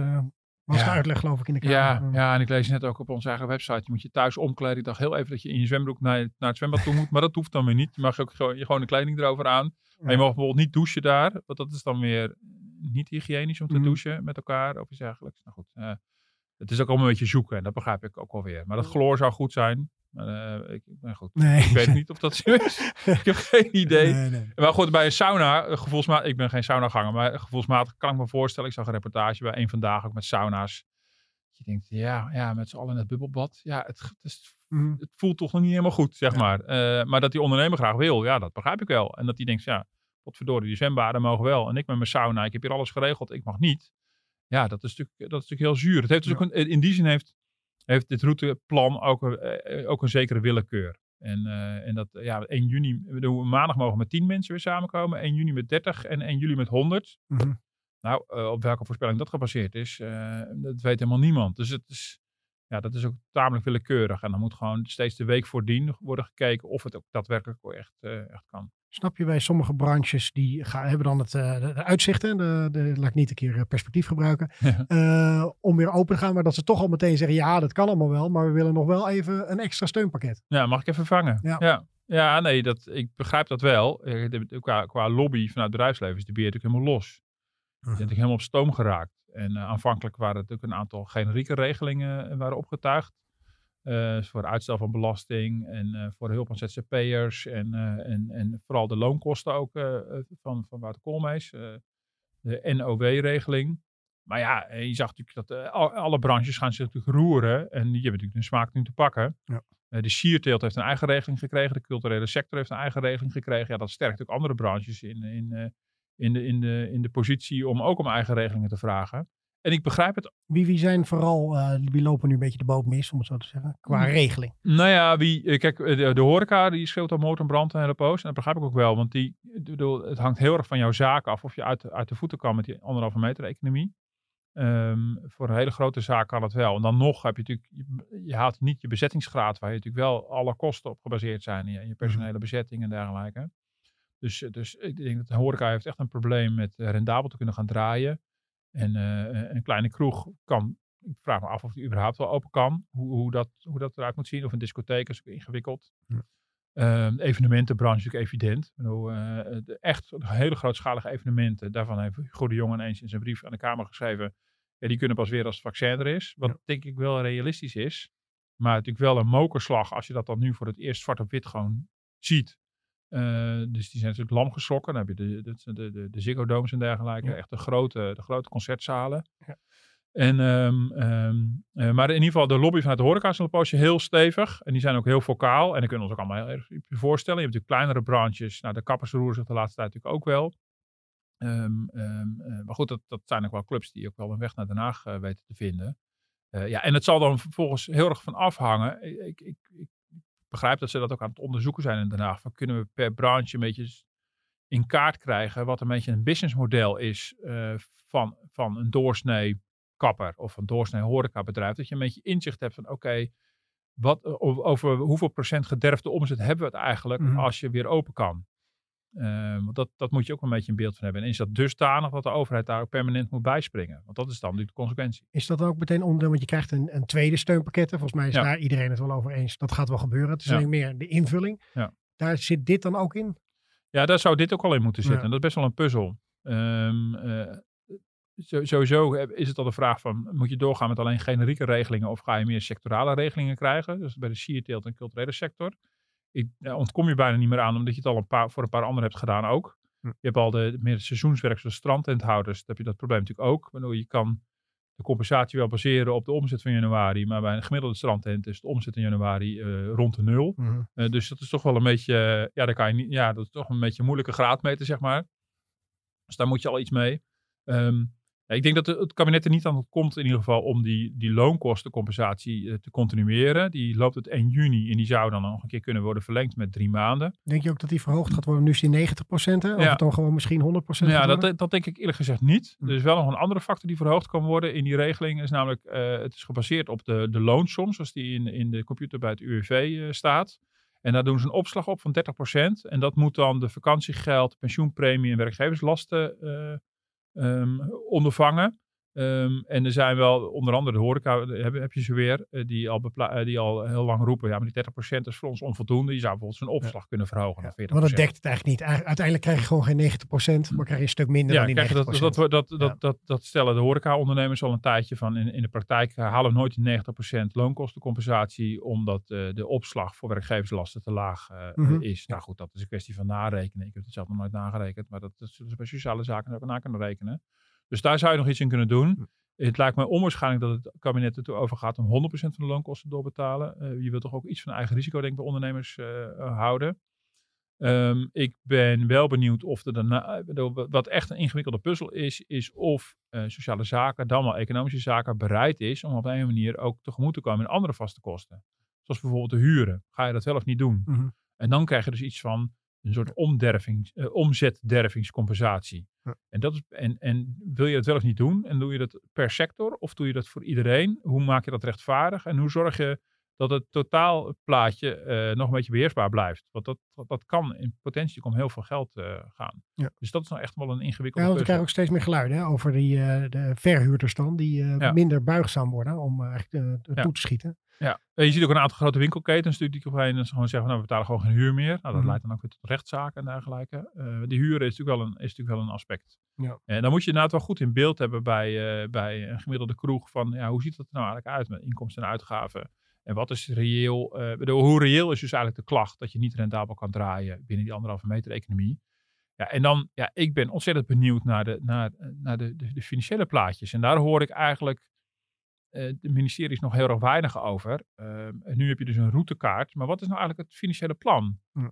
Speaker 2: was
Speaker 3: Ja.
Speaker 2: de uitleg geloof ik in de Kamer.
Speaker 3: Ja, ja, en ik lees net ook op onze eigen website. Je moet je thuis omkleden. Ik dacht heel even dat je in je zwembroek naar, naar het zwembad toe moet. Maar dat hoeft dan weer niet. Je mag ook gewoon, je gewoon een kleding erover aan. Maar je mag bijvoorbeeld niet douchen daar. Want dat is dan weer niet hygiënisch om te
Speaker 2: Mhm.
Speaker 3: douchen met elkaar of iets dergelijks. Nou goed, het is ook allemaal een beetje zoeken. En dat begrijp ik ook wel weer. Maar dat chloor zou goed zijn. Maar eh, ik, goed,
Speaker 2: Nee.
Speaker 3: ik weet niet of dat zo is. ik heb geen idee.
Speaker 2: Nee, nee.
Speaker 3: Maar goed, bij een sauna, eh, gevoelsmatig, ik ben geen saunaganger, maar gevoelsmatig kan ik me voorstellen. Ik zag een reportage bij een vandaag ook met sauna's. Je denkt, ja, ja met z'n allen in het bubbelbad. Ja, het, het, is-
Speaker 2: Mhm.
Speaker 3: het voelt toch nog niet helemaal goed, zeg
Speaker 2: Ja.
Speaker 3: maar. Eh, maar dat die ondernemer graag wil, ja, dat begrijp ik wel. En dat die denkt, ja, potverdorie, die zwembaden mogen wel. En ik met mijn sauna, ik heb hier alles geregeld, ik mag niet. Ja, dat is natuurlijk, dat is natuurlijk heel zuur. Het heeft dus
Speaker 2: Ja.
Speaker 3: ook een, in die zin heeft, heeft dit routeplan ook, een- eh, ook een zekere willekeur. En, eh, en dat, ja, 1 juni, bedoel, maandag mogen met 10 mensen weer samenkomen. 1 juni met 30 en 1 juli met 100.
Speaker 2: Mhm.
Speaker 3: Nou, eh, op welke voorspelling dat gebaseerd is, eh, dat weet helemaal niemand. Dus het is, ja, dat is ook tamelijk willekeurig. En dan moet gewoon steeds de week voordien worden gekeken of het ook daadwerkelijk echt, eh, echt kan.
Speaker 2: Snap je, bij sommige branches die gaan, hebben dan het eh, de, de uitzichten, de, de, laat ik niet een keer eh, perspectief gebruiken,
Speaker 3: Ja.
Speaker 2: om weer open te gaan, maar dat ze toch al meteen zeggen, ja, dat kan allemaal wel, maar we willen nog wel even een extra steunpakket.
Speaker 3: Ja, mag ik even vangen?
Speaker 2: Ja.
Speaker 3: ja. Ja, nee, dat, ik begrijp dat wel. Qua, qua lobby vanuit het bedrijfsleven is de beheer natuurlijk helemaal los. Die zijn natuurlijk helemaal op stoom geraakt. En eh, aanvankelijk waren er natuurlijk een aantal generieke regelingen eh, waren opgetuigd. Eh, voor uitstel van belasting en eh, voor de hulp aan ZZP'ers en, en, en vooral de loonkosten ook van, van Wouter Koolmees. de NOW-regeling. Maar ja, je zag natuurlijk dat al- alle branches gaan zich natuurlijk roeren en die hebben natuurlijk de smaak nu te pakken.
Speaker 2: Ja.
Speaker 3: De sierteelt heeft een eigen regeling gekregen, de culturele sector heeft een eigen regeling gekregen. Ja, dat sterkt ook andere branches in, in, in, de, in, de, in de positie om ook om eigen regelingen te vragen. En ik begrijp het
Speaker 2: Wie, wie zijn vooral, eh, wie lopen nu een beetje de boot mis, om het zo te zeggen, qua
Speaker 3: Hmm.
Speaker 2: regeling?
Speaker 3: Nou ja, wie, eh, kijk, eh, de, de horeca die schreeuwt al moord en brand een hele poos. En dat begrijp ik ook wel, want die, bedoel, het hangt heel erg van jouw zaak af of je uit, uit de voeten kan met die anderhalve meter economie. Ehm, voor een hele grote zaak kan het wel. En dan nog heb je natuurlijk, je, je haalt niet je bezettingsgraad, waar je natuurlijk wel alle kosten op gebaseerd zijn. En je, je personele bezetting en dergelijke. Dus, eh, dus ik denk dat de horeca heeft echt een probleem met eh, rendabel te kunnen gaan draaien. En eh, een kleine kroeg kan ik vraag me af of die überhaupt wel open kan. Hoe, hoe, dat, hoe dat eruit moet zien. Of een discotheek is ook ingewikkeld.
Speaker 2: Ja.
Speaker 3: Ehm, evenementenbranche is natuurlijk evident. Ik bedoel, de echt hele grootschalige evenementen. Daarvan heeft Goede Jongen eens in zijn brief aan de Kamer geschreven. Ja, die kunnen pas weer als het vaccin er is. Wat
Speaker 2: Ja.
Speaker 3: denk ik wel realistisch is. Maar natuurlijk wel een mokerslag als je dat dan nu voor het eerst zwart op wit gewoon ziet. Eh, dus die zijn natuurlijk lam geschrokken. Dan heb je de, de, de, de, de Ziggo Domes en dergelijke.
Speaker 2: Ja.
Speaker 3: Echt de grote, de grote concertzalen.
Speaker 2: Ja.
Speaker 3: En, ehm, ehm, eh, maar in ieder geval, de lobby vanuit de horeca is een poosje heel stevig. En die zijn ook heel vocaal. En dan kunnen we ons ook allemaal heel erg voorstellen. Je hebt natuurlijk kleinere branches. Nou, de kappers roeren zich de laatste tijd natuurlijk ook wel. Ehm, eh, maar goed, dat, dat zijn ook wel clubs die ook wel een weg naar Den Haag weten te vinden. Ja, en het zal dan vervolgens heel erg van afhangen. Ik, ik, ik begrijp dat ze dat ook aan het onderzoeken zijn in Den Haag. Van kunnen we per branche een beetje in kaart krijgen wat een beetje een businessmodel is eh, van, van een doorsnee kapper of een doorsnee horecabedrijf. Dat je een beetje inzicht hebt van oké, wat o- over hoeveel procent gederfde omzet hebben we het eigenlijk
Speaker 2: Mhm.
Speaker 3: als je weer open kan. Eh, want dat, dat moet je ook een beetje een beeld van hebben. En is dat dusdanig dat de overheid daar ook permanent moet bijspringen? Want dat is dan natuurlijk de consequentie.
Speaker 2: Is dat ook meteen onderdeel, want je krijgt een, een tweede steunpakket. Volgens mij is
Speaker 3: Ja.
Speaker 2: daar iedereen het wel over eens. Dat gaat wel gebeuren. Het is
Speaker 3: Ja.
Speaker 2: alleen meer de invulling.
Speaker 3: Ja.
Speaker 2: Daar zit dit dan ook in?
Speaker 3: Ja, daar zou dit ook al in moeten zitten. En dat is best wel een puzzel. Ehm, eh, sowieso is het al de vraag van, moet je doorgaan met alleen generieke regelingen of ga je meer sectorale regelingen krijgen? Dus bij de sierteelt en culturele sector. Ik, daar ontkom je bijna niet meer aan, omdat je het al een paar, voor een paar anderen hebt gedaan ook.
Speaker 2: Hm.
Speaker 3: Je hebt al de, meer seizoenswerk, zoals strandtenthouders. Dan heb je dat probleem natuurlijk ook. Bedoel, je kan de compensatie wel baseren op de omzet van januari. Maar bij een gemiddelde strandtent is de omzet in januari eh, rond de nul.
Speaker 2: Mhm.
Speaker 3: Eh, dus dat is toch wel een beetje, eh, ja, daar kan je niet, ja, dat is toch een beetje een moeilijke graadmeter, zeg maar. Dus daar moet je al iets mee. Ehm, ja, ik denk dat het kabinet er niet aan komt in ieder geval om die, die loonkostencompensatie eh, te continueren. Die loopt tot 1 juni en die zou dan nog een keer kunnen worden verlengd met drie maanden.
Speaker 2: Denk je ook dat die verhoogd gaat worden? Nu is die 90%, hè? Of
Speaker 3: Ja.
Speaker 2: het dan gewoon misschien 100%
Speaker 3: Nou ja, dat, dat denk ik eerlijk gezegd niet.
Speaker 2: Hm.
Speaker 3: Er is wel nog een andere factor die verhoogd kan worden in die regeling. Is namelijk, eh, het is gebaseerd op de, de loonsom, zoals die in, in de computer bij het UWV eh, staat. En daar doen ze een opslag op van 30%. En dat moet dan de vakantiegeld, pensioenpremie en werkgeverslasten ehm, ondervangen. Ehm, en er zijn wel, onder andere de horeca, eh, heb, heb je ze weer, eh, die, al bepla- eh, die al heel lang roepen, ja, maar die 30% is voor ons onvoldoende. Je zou bijvoorbeeld zijn opslag kunnen verhogen naar 40%.
Speaker 2: Maar dat dekt het eigenlijk niet. Uiteindelijk krijg je gewoon geen 90%, maar krijg je een stuk minder
Speaker 3: Ja,
Speaker 2: dan die
Speaker 3: kijk,
Speaker 2: 90%.
Speaker 3: dat, dat, dat, dat,
Speaker 2: Ja.
Speaker 3: dat, dat stellen de horeca-ondernemers al een tijdje van. In, in de praktijk halen we nooit die 90% loonkostencompensatie, omdat de opslag voor werkgeverslasten te laag
Speaker 2: Mhm.
Speaker 3: is. Nou goed, dat is een kwestie van narekenen. Ik heb het zelf nog nooit nagerekend, maar dat, dat zullen ze bij sociale zaken ook na kunnen rekenen. Dus daar zou je nog iets in kunnen doen. Het lijkt mij onwaarschijnlijk dat het kabinet ertoe overgaat om 100% van de loonkosten doorbetalen. Eh je wilt toch ook iets van eigen risico, denk ik, bij ondernemers eh, eh, houden. Ehm, ik ben wel benieuwd of er daarna, wat echt een ingewikkelde puzzel is, is of sociale zaken, dan wel economische zaken, bereid is om op een manier ook tegemoet te komen in andere vaste kosten. Zoals bijvoorbeeld de huren. Ga je dat wel of niet doen?
Speaker 2: Mhm.
Speaker 3: En dan krijg je dus iets van een soort omdervings, eh, omzetdervingscompensatie.
Speaker 2: Ja.
Speaker 3: En, dat is, en, en wil je dat wel of niet doen? En doe je dat per sector of doe je dat voor iedereen? Hoe maak je dat rechtvaardig? En hoe zorg je dat het totaalplaatje eh nog een beetje beheersbaar blijft? Want dat, dat, dat kan in potentie om heel veel geld eh, gaan.
Speaker 2: Ja.
Speaker 3: Dus dat is nou echt wel een
Speaker 2: Ja,
Speaker 3: ingewikkelde
Speaker 2: want we krijgen ook steeds meer geluiden hè, over die, de verhuurders dan, die
Speaker 3: Ja.
Speaker 2: minder buigzaam worden om eigenlijk
Speaker 3: Ja.
Speaker 2: toe te schieten.
Speaker 3: Ja, en je ziet ook een aantal grote winkelketens natuurlijk die op een gewoon zeggen, van, nou, we betalen gewoon geen huur meer. Nou, dat
Speaker 2: Mhm.
Speaker 3: leidt dan ook weer tot rechtszaken en dergelijke. Eh die huren is natuurlijk wel een, is natuurlijk wel een aspect.
Speaker 2: Ja.
Speaker 3: En dan moet je inderdaad wel goed in beeld hebben bij, eh, bij een gemiddelde kroeg van, ja, hoe ziet dat er nou eigenlijk uit met inkomsten en uitgaven? En wat is reëel, eh, bedoel, hoe reëel is dus eigenlijk de klacht dat je niet rendabel kan draaien binnen die anderhalve meter economie? Ja, en dan, ja, ik ben ontzettend benieuwd naar de, naar, naar de, de, de financiële plaatjes. En daar hoor ik eigenlijk eh, de ministeries nog heel erg weinig over. Ehm, en nu heb je dus een routekaart. Maar wat is nou eigenlijk het financiële plan? Eh,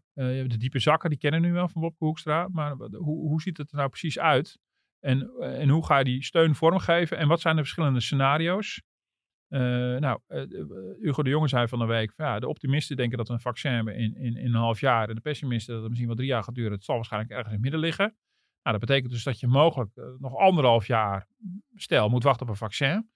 Speaker 3: de diepe zakken, die kennen we nu wel van Wopke Hoekstra. Maar hoe, hoe ziet het er nou precies uit? En, eh, en hoe ga je die steun vormgeven? En wat zijn de verschillende scenario's? Nou, Hugo de Jonge zei van de week, van, ja, de optimisten denken dat we een vaccin hebben in, in, in een half jaar. En de pessimisten dat het misschien wel drie jaar gaat duren. Het zal waarschijnlijk ergens in het midden liggen. Nou, dat betekent dus dat je mogelijk nog anderhalf jaar, stel, moet wachten op een vaccin.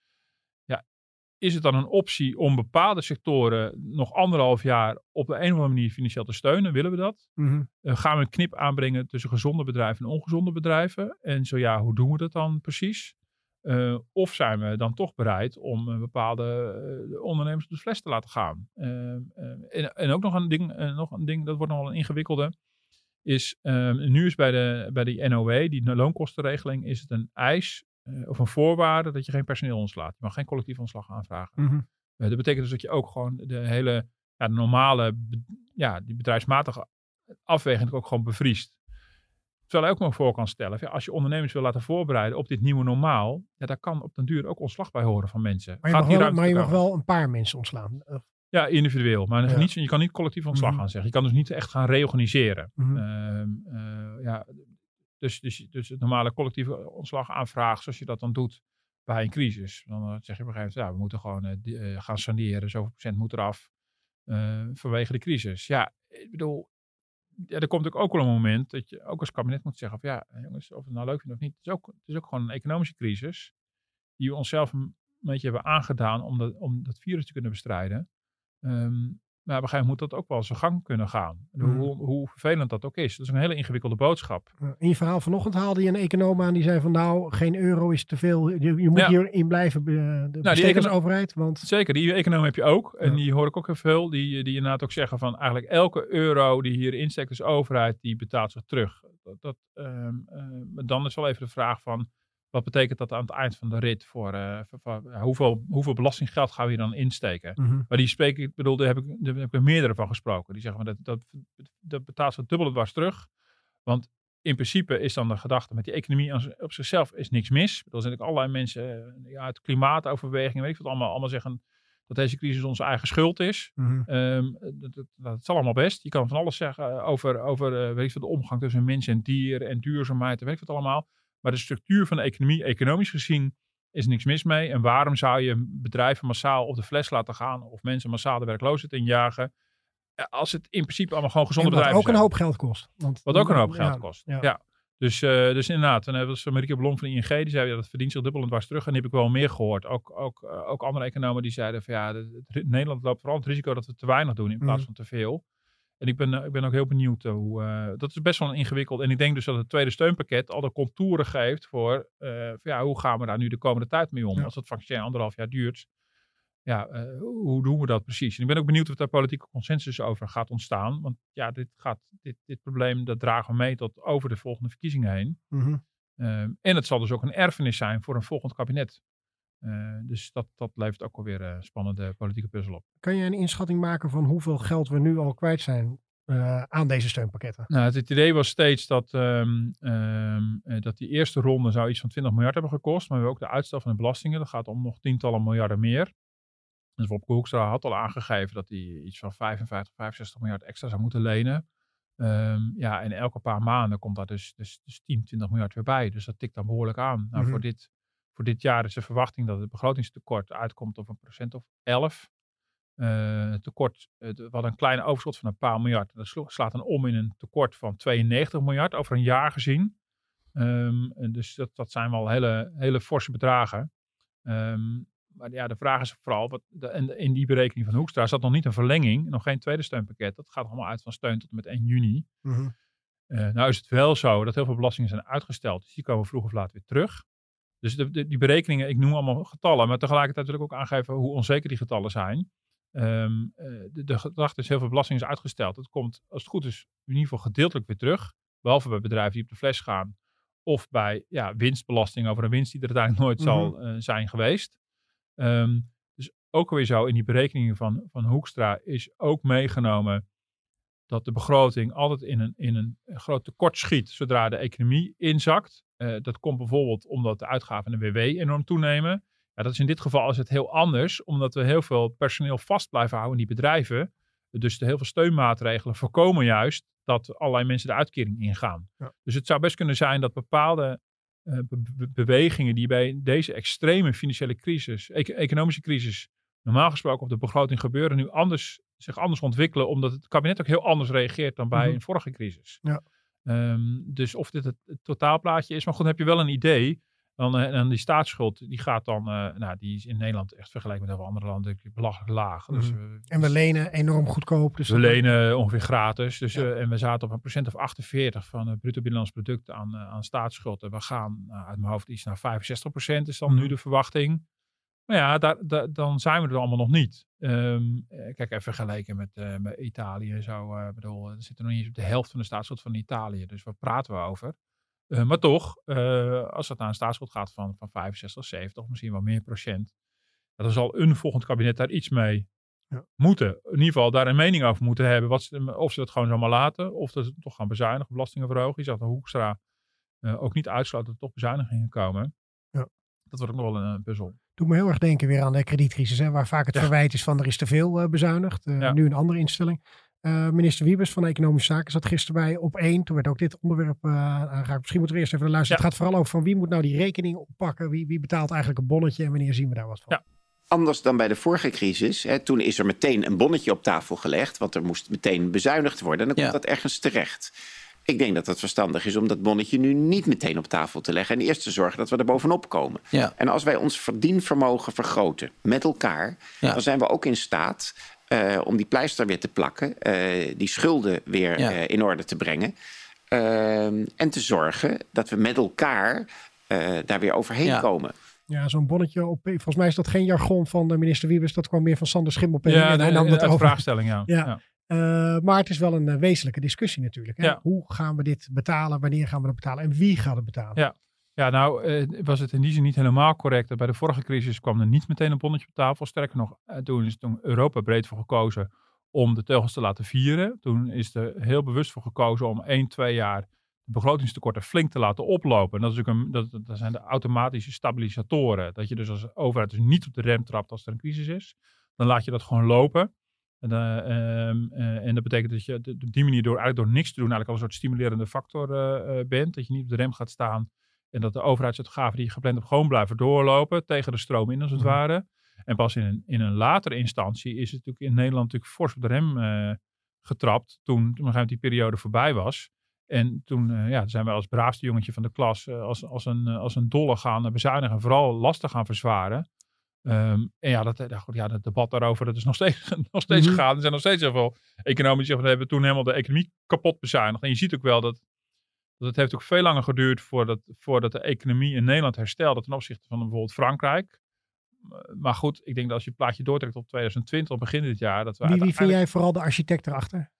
Speaker 3: Is het dan een optie om bepaalde sectoren nog anderhalf jaar op de een of andere manier financieel te steunen? Willen we dat?
Speaker 2: Mhm.
Speaker 3: Eh, gaan we een knip aanbrengen tussen gezonde bedrijven en ongezonde bedrijven? En zo ja, hoe doen we dat dan precies? Eh, of zijn we dan toch bereid om eh, bepaalde ondernemers op de fles te laten gaan? En, en ook nog een ding, nog een ding, dat wordt nog wel een ingewikkelde, is nu is bij de, bij die NOW, die loonkostenregeling, is het een eis eh, of een voorwaarde dat je geen personeel ontslaat. Je mag geen collectief ontslag aanvragen.
Speaker 2: Mhm.
Speaker 3: Eh, dat betekent dus dat je ook gewoon de hele ja, de normale, ja, die bedrijfsmatige afweging ook gewoon bevriest. Terwijl je ook maar voor kan stellen, ja, als je ondernemers wil laten voorbereiden op dit nieuwe normaal, ja, daar kan op den duur ook ontslag bij horen van mensen.
Speaker 2: Maar je,
Speaker 3: Gaat
Speaker 2: mag wel, maar je mag wel een paar mensen ontslaan.
Speaker 3: Ja, individueel. Maar
Speaker 2: Ja.
Speaker 3: niet, je kan niet collectief ontslag
Speaker 2: Mhm.
Speaker 3: gaan zeggen. Je kan dus niet echt gaan reorganiseren.
Speaker 2: mhm.
Speaker 3: Ehm, eh, ja, dus, dus, dus het normale collectieve ontslagaanvraag, zoals je dat dan doet bij een crisis. Dan eh, zeg je op een gegeven moment, ja, we moeten gewoon eh, eh, gaan saneren. Zoveel procent moet eraf eh, vanwege de crisis. Ja, ik bedoel, ja, er komt ook, wel een moment dat je ook als kabinet moet zeggen van ja, jongens, of het nou leuk vindt of niet. Het is ook, het is ook gewoon een economische crisis die we onszelf een beetje hebben aangedaan om dat, om dat virus te kunnen bestrijden. Ehm, maar op een gegeven moment moet dat ook wel zijn gang kunnen gaan.
Speaker 2: Mhm.
Speaker 3: hoe, hoe vervelend dat ook is. Dat is een hele ingewikkelde boodschap.
Speaker 2: In je verhaal vanochtend haalde je een econoom aan die zei van nou, geen euro is te veel. Je, je moet
Speaker 3: Ja.
Speaker 2: hierin blijven, de
Speaker 3: die
Speaker 2: bestedingsoverheid. Want
Speaker 3: Zeker, die economen heb je ook. En
Speaker 2: Ja.
Speaker 3: die hoor ik ook heel veel. Die, die inderdaad ook zeggen van eigenlijk elke euro die hier insteekt als overheid, die betaalt zich terug. Dat, dat, ehm, eh, maar dan is wel even de vraag van, wat betekent dat aan het eind van de rit voor, eh, voor- voor- ja, hoeveel, hoeveel belastinggeld gaan we hier dan insteken?
Speaker 2: Mhm.
Speaker 3: Maar die spreken, ik bedoel, daar heb ik, daar heb ik er meerdere van gesproken. Die zeggen van dat, dat, dat betaalt zich dubbel dwars terug. Want in principe is dan de gedachte met die economie op zichzelf is niks mis. Er zijn allerlei mensen uh, ja, uit klimaatoverwegingen, weet ik wat allemaal, allemaal zeggen dat deze crisis onze eigen schuld is. Ehm, dat, dat, dat, is allemaal best. Je kan van alles zeggen over, over uh, weet ik wat, de omgang tussen mens en dier en duurzaamheid en weet ik wat allemaal. Maar de structuur van de economie, economisch gezien, is niks mis mee. En waarom zou je bedrijven massaal op de fles laten gaan of mensen massaal de werkloosheid injagen? Als het in principe allemaal gewoon gezonde
Speaker 2: En wat
Speaker 3: bedrijven
Speaker 2: ook een hoop geld kost. Want,
Speaker 3: Wat ook een hoop geld
Speaker 2: ja,
Speaker 3: kost.
Speaker 2: ja.
Speaker 3: Ja. Dus, eh, dus inderdaad, dan hebben we Marieke Blom van de ING, die zei ja, dat verdient zich dubbel en dwars terug. En die heb ik wel meer gehoord. Ook, ook, eh, ook andere economen die zeiden van ja, het- Nederland loopt vooral het risico dat we te weinig doen in plaats
Speaker 2: Mhm.
Speaker 3: van te veel. En ik ben, eh, ik ben ook heel benieuwd eh, hoe, eh, dat is best wel ingewikkeld. En ik denk dus dat het tweede steunpakket al de contouren geeft voor, ja, hoe gaan we daar nu de komende tijd mee om?
Speaker 2: Ja.
Speaker 3: Als het vaccin anderhalf jaar duurt, ja, hoe doen we dat precies? En ik ben ook benieuwd of daar politieke consensus over gaat ontstaan. Want ja, dit, gaat, dit, dit probleem dat dragen we mee tot over de volgende verkiezingen heen.
Speaker 2: Mhm.
Speaker 3: Ehm, en het zal dus ook een erfenis zijn voor een volgend kabinet. Eh, dus dat, dat levert ook alweer een spannende politieke puzzel op.
Speaker 2: Kan je een inschatting maken van hoeveel geld we nu al kwijt zijn eh, aan deze steunpakketten?
Speaker 3: Nou, het, het idee was steeds dat, ehm, ehm, eh, dat die eerste ronde zou iets van 20 miljard hebben gekost. Maar we hebben ook de uitstel van de belastingen. Dat gaat om nog tientallen miljarden meer. Dus Wopke Hoekstra had al aangegeven dat hij iets van 55, 65 miljard extra zou moeten lenen. Ehm, ja, en elke paar maanden komt daar dus, dus, dus 10, 20 miljard weer bij. Dus dat tikt dan behoorlijk aan. Nou,
Speaker 2: Mhm.
Speaker 3: voor, dit, voor dit jaar is de verwachting dat het begrotingstekort uitkomt op een procent of 11. Eh, tekort, eh, we hadden een kleine overschot van een paar miljard. Dat slaat dan om in een tekort van 92 miljard over een jaar gezien. Ehm, dus dat, dat zijn wel hele, hele forse bedragen. Ehm, maar ja, de vraag is vooral, wat de, en in die berekening van Hoekstra zat nog niet een verlenging, nog geen tweede steunpakket. Dat gaat allemaal uit van steun tot en met 1 juni.
Speaker 2: Mhm.
Speaker 3: Eh, nou is het wel zo dat heel veel belastingen zijn uitgesteld. Dus die komen vroeg of laat weer terug. Dus de, de- die berekeningen, ik noem allemaal getallen, maar tegelijkertijd wil ik ook aangeven hoe onzeker die getallen zijn. Ehm, eh, de, de gedachte is heel veel belasting is uitgesteld. Het komt, als het goed is, in ieder geval gedeeltelijk weer terug. Behalve bij bedrijven die op de fles gaan. Of bij ja, winstbelasting over een winst die er uiteindelijk nooit zal eh, zijn geweest. Ehm, dus ook alweer zo in die berekeningen van, van Hoekstra is ook meegenomen dat de begroting altijd in een, in een groot tekort schiet zodra de economie inzakt. Eh, dat komt bijvoorbeeld omdat de uitgaven in de WW enorm toenemen. Ja, dat is in dit geval is het heel anders, omdat we heel veel personeel vast blijven houden in die bedrijven. Dus de heel veel steunmaatregelen voorkomen juist dat allerlei mensen de uitkering ingaan.
Speaker 2: Ja.
Speaker 3: Dus het zou best kunnen zijn dat bepaalde eh, be- be- bewegingen die bij deze extreme financiële crisis, ec- economische crisis, normaal gesproken op de begroting gebeuren, nu anders, zich anders ontwikkelen, omdat het kabinet ook heel anders reageert dan bij
Speaker 2: Mhm.
Speaker 3: een vorige crisis.
Speaker 2: Ja.
Speaker 3: Ehm, dus of dit het, het totaalplaatje is, maar goed, heb je wel een idee. Dan, eh, en die staatsschuld, die gaat dan, eh, nou, die is in Nederland echt vergeleken met heel veel andere landen belachelijk laag. Dus,
Speaker 2: Mhm.
Speaker 3: eh,
Speaker 2: En we lenen enorm goedkoop. Dus
Speaker 3: we lenen ongeveer gratis. Dus,
Speaker 2: Ja.
Speaker 3: en we zaten op een procent of 48 van het bruto binnenlands product aan, aan staatsschuld. En we gaan nou, uit mijn hoofd iets naar 65 procent is dan
Speaker 2: Mhm.
Speaker 3: nu de verwachting. Maar ja, daar, daar- dan zijn we er allemaal nog niet. Eh, kijk, even vergeleken met, eh, met Italië en zo. eh, bedoel, er zit er nog niet eens op de helft van de staatsschuld van Italië. Dus waar praten we over? Maar toch, als het naar een staatsschuld gaat van, van 65, 70 of misschien wel meer procent. Dan zal een volgend kabinet daar iets mee
Speaker 2: Ja.
Speaker 3: moeten. In ieder geval daar een mening over moeten hebben. Wat ze, of ze dat gewoon zomaar laten. Of dat ze toch gaan bezuinigen, belastingen verhogen. Je zag de Hoekstra ook niet uitsluiten dat er toch bezuinigingen komen.
Speaker 2: Ja.
Speaker 3: Dat wordt ook nog wel een puzzel.
Speaker 2: Doet me heel erg denken weer aan de kredietcrisis. Hè, waar vaak het
Speaker 3: Ja.
Speaker 2: verwijt is van er is te veel eh, bezuinigd. Eh,
Speaker 3: Ja.
Speaker 2: Nu een andere instelling. Eh, minister Wiebes van Economische Zaken zat gisteren bij op één. Toen werd ook dit onderwerp eh, aangeraakt. Misschien moeten we eerst even naar luisteren.
Speaker 3: Ja.
Speaker 2: Het gaat vooral over van wie moet nou die rekening oppakken. Wie, wie betaalt eigenlijk een bonnetje en wanneer zien we daar wat van?
Speaker 3: Ja.
Speaker 5: Anders dan bij de vorige crisis. Hè, toen is er meteen een bonnetje op tafel gelegd. Want er moest meteen bezuinigd worden. En dan
Speaker 6: Ja.
Speaker 5: komt dat ergens terecht. Ik denk dat het verstandig is om dat bonnetje nu niet meteen op tafel te leggen. En eerst te zorgen dat we er bovenop komen.
Speaker 6: Ja.
Speaker 5: En als wij ons verdienvermogen vergroten met elkaar.
Speaker 6: Ja.
Speaker 5: dan zijn we ook in staat eh, om die pleister weer te plakken. eh, die schulden weer
Speaker 6: Ja.
Speaker 5: eh, in orde te brengen. Ehm, en te zorgen dat we met elkaar eh, daar weer overheen
Speaker 6: Ja.
Speaker 5: komen.
Speaker 2: Ja, zo'n bonnetje op. Volgens mij is dat geen jargon van de minister Wiebes. Dat kwam meer van Sander Schimmelpenning. en hij
Speaker 3: de-
Speaker 2: nam dat
Speaker 3: de
Speaker 2: over.
Speaker 3: vraagstelling, ja.
Speaker 2: Ja. Eh, maar het is wel een eh, wezenlijke discussie natuurlijk. Hè?
Speaker 3: Ja.
Speaker 2: Hoe gaan we dit betalen? Wanneer gaan we het betalen? En wie gaat het betalen?
Speaker 3: Ja. Ja, nou eh, was het in die zin niet helemaal correct. Bij de vorige crisis kwam er niet meteen een bonnetje op tafel. Sterker nog, toen is toen Europa breed voor gekozen om de teugels te laten vieren. Toen is er heel bewust voor gekozen om één, twee jaar de begrotingstekorten flink te laten oplopen. En dat, is ook een, dat, dat zijn de automatische stabilisatoren. Dat je dus als overheid dus niet op de rem trapt als er een crisis is. Dan laat je dat gewoon lopen. En, uh, uh, en dat betekent dat je op die manier door, eigenlijk door niks te doen eigenlijk al een soort stimulerende factor uh, bent. Dat je niet op de rem gaat staan en dat de overheidsuitgaven die je gepland hebt gewoon blijven doorlopen tegen de stroom in als het mm -hmm. ware. En pas in een, in een latere instantie is het natuurlijk in Nederland natuurlijk fors op de rem getrapt toen, toen die periode voorbij was. En toen uh, ja, zijn we als braafste jongetje van de klas uh, als, als, een, uh, als een dolle gaan bezuinigen. Vooral lasten gaan verzwaren. Um, en ja dat, ja, dat debat daarover dat is nog steeds, nog steeds mm -hmm. gegaan. Er zijn nog steeds heel veel economisch. We hebben toen helemaal de economie kapot bezuinigd. En je ziet ook wel dat, dat het heeft ook veel langer geduurd voordat, voordat de economie in Nederland herstelde ten opzichte van bijvoorbeeld Frankrijk. Maar goed, ik denk dat als je het plaatje doortrekt op 2020, op begin dit jaar. Dat we
Speaker 2: wie, wie vind jij vooral de architect erachter?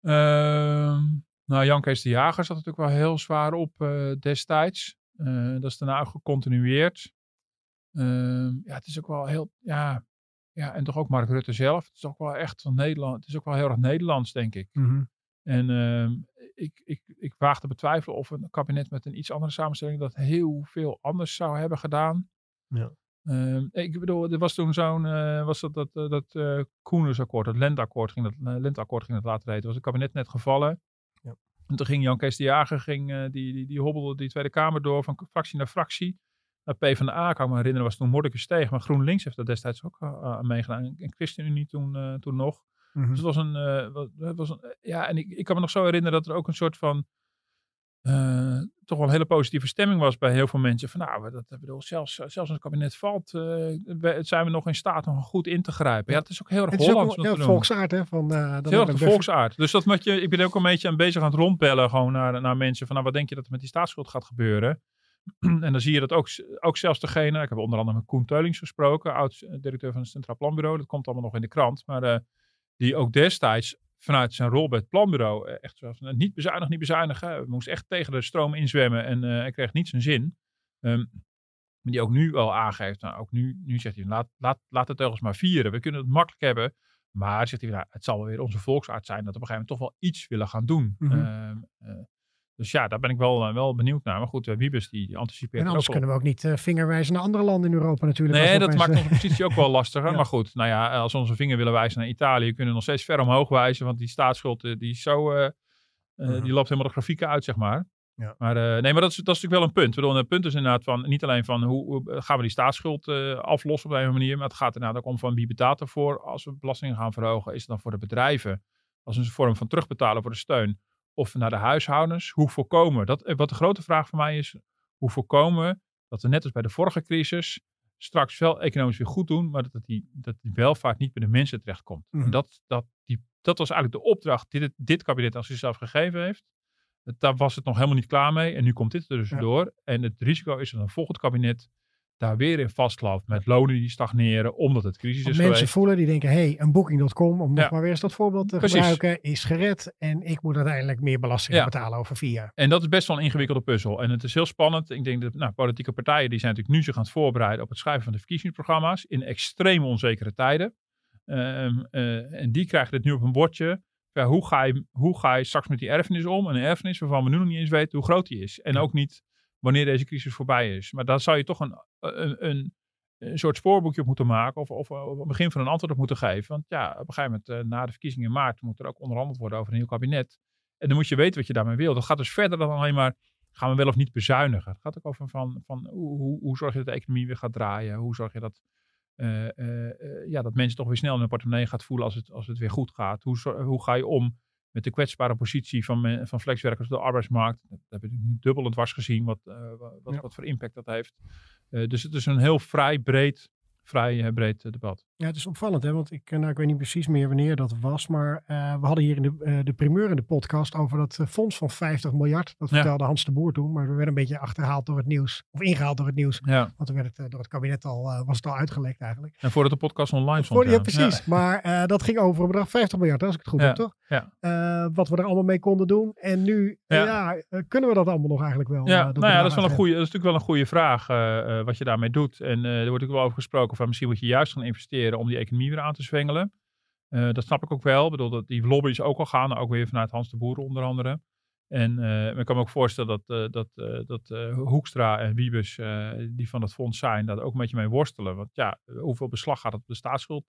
Speaker 3: Uh, nou, Jan Kees de Jager zat natuurlijk wel heel zwaar op uh, destijds. Uh, dat is daarna gecontinueerd. Uh, ja, het is ook wel heel, ja, ja, en toch ook Mark Rutte zelf. Het is ook wel echt van Nederland. Het is ook wel heel erg Nederlands, denk ik.
Speaker 2: Mm -hmm.
Speaker 3: En ehm, ik, ik, ik waag te betwijfelen of een kabinet met een iets andere samenstelling dat heel veel anders zou hebben gedaan.
Speaker 2: Ja.
Speaker 3: Uh, ik bedoel, er was toen zo'n, uh, was dat, dat, uh, dat uh, Koendersakkoord, dat lenteakkoord ging dat, lenteakkoord ging dat later heten. was het kabinet net gevallen.
Speaker 2: Ja.
Speaker 3: En toen ging Jan Kees de Jager, ging, die, die, die hobbelde die Tweede Kamer door van fractie naar fractie. PvdA, kan ik me herinneren, was toen Mordecus tegen. Maar GroenLinks heeft dat destijds ook aan meegedaan. En ChristenUnie toen, toen nog.
Speaker 2: Mhm.
Speaker 3: Dus het was een, het was een ja, en ik, ik kan me nog zo herinneren dat er ook een soort van uh, toch wel een hele positieve stemming was bij heel veel mensen. Van nou, dat, bedoel, zelfs, zelfs als het kabinet valt, uh, zijn we nog in staat om goed in te grijpen. Ja, het is ook heel erg Hollands.
Speaker 2: Het is ook ja, volksaard, hè? Van, uh,
Speaker 3: is heel erg volksaard. Dus dat met je, ik ben ook een beetje aan bezig aan het rondbellen gewoon naar, naar mensen. Van nou, wat denk je dat er met die staatsschuld gaat gebeuren? En dan zie je dat ook, ook zelfs degene, ik heb onder andere met Koen Teulings gesproken, oud-directeur van het Centraal Planbureau, dat komt allemaal nog in de krant, maar die ook destijds vanuit zijn rol bij het planbureau echt zo van, niet bezuinigen, niet bezuinigen. We moesten echt tegen de stroom inzwemmen en hij kreeg niet zijn zin. Um, maar die ook nu wel aangeeft, nou, ook nu, nu zegt hij, laat, laat, laat het teugels maar vieren. We kunnen het makkelijk hebben, maar zegt hij, nou, het zal wel weer onze volksarts zijn dat we op een gegeven moment toch wel iets willen gaan doen.
Speaker 2: Mm -hmm.
Speaker 3: uh, uh, dus ja, daar ben ik wel, uh, wel benieuwd naar. Maar goed, uh, Wiebes die, anticipeert
Speaker 2: En anders
Speaker 3: ook
Speaker 2: kunnen we ook niet uh, vingerwijzen naar andere landen in Europa natuurlijk.
Speaker 3: Nee, dat maakt onze positie ook wel lastiger. ja. Maar goed, nou ja, als we onze vinger willen wijzen naar Italië, kunnen we nog steeds ver omhoog wijzen. Want die staatsschuld, die is zo, -huh. die loopt helemaal de grafieken uit, zeg maar.
Speaker 2: Ja.
Speaker 3: Maar nee, maar dat is, dat is natuurlijk wel een punt. Bedoel, een punt is inderdaad van, niet alleen van hoe, hoe gaan we die staatsschuld aflossen op een manier. Maar het gaat inderdaad ook om van wie betaalt ervoor. Als we belastingen gaan verhogen, is het dan voor de bedrijven. Als een vorm van terugbetalen voor de steun of naar de huishoudens. Hoe voorkomen, dat, wat de grote vraag voor mij is, hoe voorkomen dat we net als bij de vorige crisis straks wel economisch weer goed doen, maar dat die, dat die welvaart niet bij de mensen terechtkomt.
Speaker 2: Mhm.
Speaker 3: En dat, dat, die, dat was eigenlijk de opdracht die dit, dit kabinet aan zichzelf gegeven heeft. Daar was het nog helemaal niet klaar mee en nu komt dit er dus
Speaker 2: Ja.
Speaker 3: door. En het risico is dat een volgend kabinet daar weer in vastloopt met lonen die stagneren omdat het crisis
Speaker 2: Want
Speaker 3: is
Speaker 2: mensen
Speaker 3: geweest.
Speaker 2: voelen, die denken, hé, hey, een booking.com, om nog maar weer eens dat voorbeeld te
Speaker 3: Precies.
Speaker 2: gebruiken, is gered. En ik moet uiteindelijk meer belasting
Speaker 3: Ja.
Speaker 2: betalen over vier jaar.
Speaker 3: En dat is best wel een ingewikkelde puzzel. En het is heel spannend. Ik denk dat nou, politieke partijen die zijn natuurlijk nu zich aan het voorbereiden op het schrijven van de verkiezingsprogramma's in extreem onzekere tijden. Ehm, eh, en die krijgen dit nu op een bordje. Ja, hoe, ga je, hoe ga je straks met die erfenis om? Een erfenis waarvan we nu nog niet eens weten hoe groot die is. En ook niet wanneer deze crisis voorbij is. Maar daar zou je toch een, een, een, een soort spoorboekje op moeten maken. Of, of, of een begin van een antwoord op moeten geven. Want ja, op een gegeven moment eh, na de verkiezingen in maart moet er ook onderhandeld worden over een nieuw kabinet. En dan moet je weten wat je daarmee wil. Dat gaat dus verder dan alleen maar gaan we wel of niet bezuinigen. Het gaat ook over van, van hoe, hoe, zorg je dat de economie weer gaat draaien? Hoe zorg je dat, eh, eh, ja, dat mensen toch weer snel in hun portemonnee gaat voelen als het, als het weer goed gaat? Hoe, hoe ga je om met de kwetsbare positie van, van flexwerkers op de arbeidsmarkt? Dat heb ik nu dubbel en dwars gezien wat, eh, wat, wat,
Speaker 2: Ja.
Speaker 3: wat voor impact dat heeft. Eh, dus het is een heel vrij breed, vrij eh, breed debat.
Speaker 2: Ja, het is opvallend, hè? want ik, eh, nou, ik weet niet precies meer wanneer dat was, maar eh, we hadden hier in de, eh, de primeur in de podcast over dat fonds van 50 miljard. Dat
Speaker 3: Ja.
Speaker 2: vertelde Hans de Boer toen, maar we werden een beetje achterhaald door het nieuws, of ingehaald door het nieuws.
Speaker 3: Ja.
Speaker 2: Want toen werd het door het kabinet al, was het al uitgelekt eigenlijk.
Speaker 3: En voordat de podcast online stond.
Speaker 2: Voor, ja, precies. Maar dat ging over een bedrag 50 miljard, als ik het goed heb, toch?
Speaker 3: ja.
Speaker 2: Wat we er allemaal mee konden doen. En nu,
Speaker 3: Ja.
Speaker 2: kunnen we dat allemaal nog eigenlijk wel?
Speaker 3: Ja, nou ja, dat is, wel een goede, dat is natuurlijk wel een goede vraag wat je daarmee doet. En er wordt ook wel over gesproken van misschien moet je juist gaan investeren om die economie weer aan te zwengelen. Eh, dat snap ik ook wel. Ik bedoel, dat die lobby's ook al gaan, ook weer vanuit Hans de Boer onder andere. En uh, ik kan me ook voorstellen dat, uh, dat, dat Hoekstra en Wiebes, die van het fonds zijn, daar ook een beetje mee worstelen. Want ja, hoeveel beslag gaat het op de staatsschuld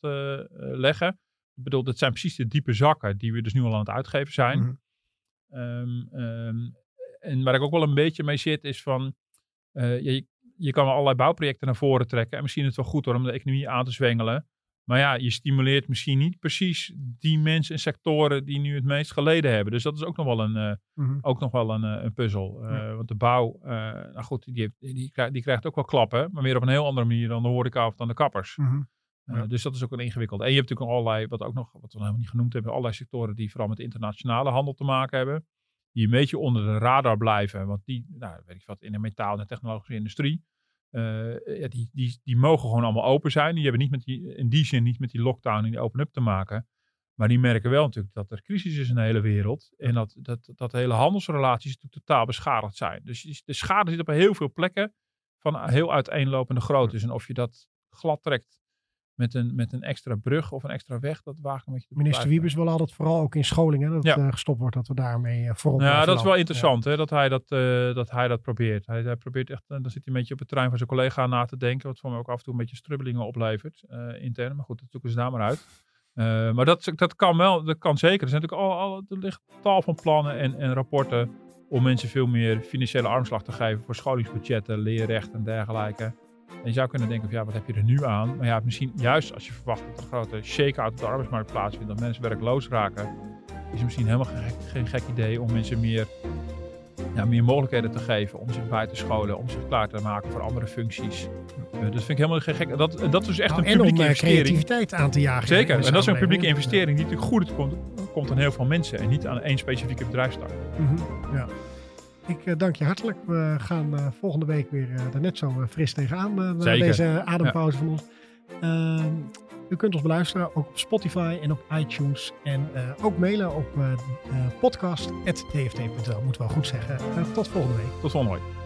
Speaker 3: leggen? Ik bedoel, dat zijn precies de diepe zakken die we dus nu al aan het uitgeven zijn. Mm -hmm. um, um, en waar ik ook wel een beetje mee zit, is van, je, je kan allerlei bouwprojecten naar voren trekken. En misschien is het wel goed hoor, om de economie aan te zwengelen. Maar ja, je stimuleert misschien niet precies die mensen en sectoren die nu het meest geleden hebben. Dus dat is ook nog wel een, uh, mm-hmm. ook nog wel een, uh, een puzzel. Uh, ja. Want de bouw, nou goed, die, heeft, die, die, krijgt ook wel klappen. Maar weer op een heel andere manier dan de horeca of dan de kappers. Ja. Dus dat is ook een ingewikkeld. En je hebt natuurlijk allerlei, wat ook nog, wat we helemaal niet genoemd hebben, allerlei sectoren die vooral met internationale handel te maken hebben. Die een beetje onder de radar blijven. Want die, nou, weet ik wat, in de metaal- en technologische industrie. Uh, ja, die, die, die mogen gewoon allemaal open zijn. Die hebben niet met die, in die zin niet met die lockdown en die open-up te maken. Maar die merken wel natuurlijk dat er crisis is in de hele wereld. En dat, dat, dat de hele handelsrelaties natuurlijk totaal beschadigd zijn. Dus de schade zit op heel veel plekken van heel uiteenlopende grootte. En of je dat glad trekt met een, met een extra brug of een extra weg, dat waag ik een beetje te
Speaker 2: Minister Wiebes wil altijd vooral ook in scholingen dat ja. uh, gestopt wordt, dat we daarmee uh, voorop
Speaker 3: Ja, dat is wel interessant ja. hè, dat, hij dat, uh, dat hij dat probeert. Hij, hij probeert echt, dan zit hij een beetje op het terrein van zijn collega na te denken, wat voor mij ook af en toe een beetje strubbelingen oplevert, intern. Maar goed, dat zoeken ze daar maar uit. maar dat, dat kan wel, dat kan zeker. Er, zijn natuurlijk al, al, er ligt tal van plannen en, en rapporten om mensen veel meer financiële armslag te geven voor scholingsbudgetten, leerrecht en dergelijke. En je zou kunnen denken, van, ja, wat heb je er nu aan? Maar ja, misschien juist als je verwacht dat er een grote shake-out op de arbeidsmarkt plaatsvindt, dat mensen werkloos raken, is het misschien helemaal geen, geen gek idee om mensen meer, ja, meer mogelijkheden te geven om zich bij te scholen, om zich klaar te maken voor andere functies. Uh, dat vind ik helemaal geen gek. Dat, dat is echt
Speaker 2: nou,
Speaker 3: een publieke
Speaker 2: en om,
Speaker 3: investering.
Speaker 2: creativiteit aan te jagen.
Speaker 3: Zeker, en dat is een publieke investering die natuurlijk goed komt, komt aan heel veel mensen en niet aan één specifieke bedrijfstak.
Speaker 2: Mm -hmm. Ja. Ik uh, dank je hartelijk. We gaan uh, volgende week weer uh, er net zo fris tegenaan. na deze adempauze ja. van ons. Ehm, u kunt ons beluisteren ook op Spotify en op iTunes. En ook mailen op podcast.tft.nl. Moet wel goed zeggen. tot volgende week.
Speaker 3: Tot volgende week.